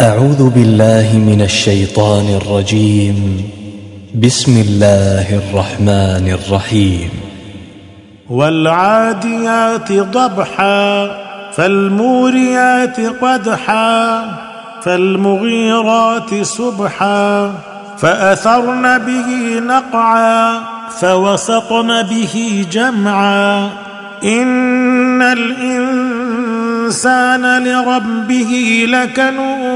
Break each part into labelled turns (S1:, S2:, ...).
S1: أعوذ بالله من الشيطان الرجيم. بسم الله الرحمن الرحيم.
S2: والعاديات ضبحا فالموريات قدحا فالمغيرات سبحا فأثرن به نقعا فوسطن به جمعا. إن الإنسان لربه لكنود.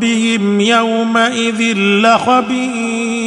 S2: بهم يومئذ لخبير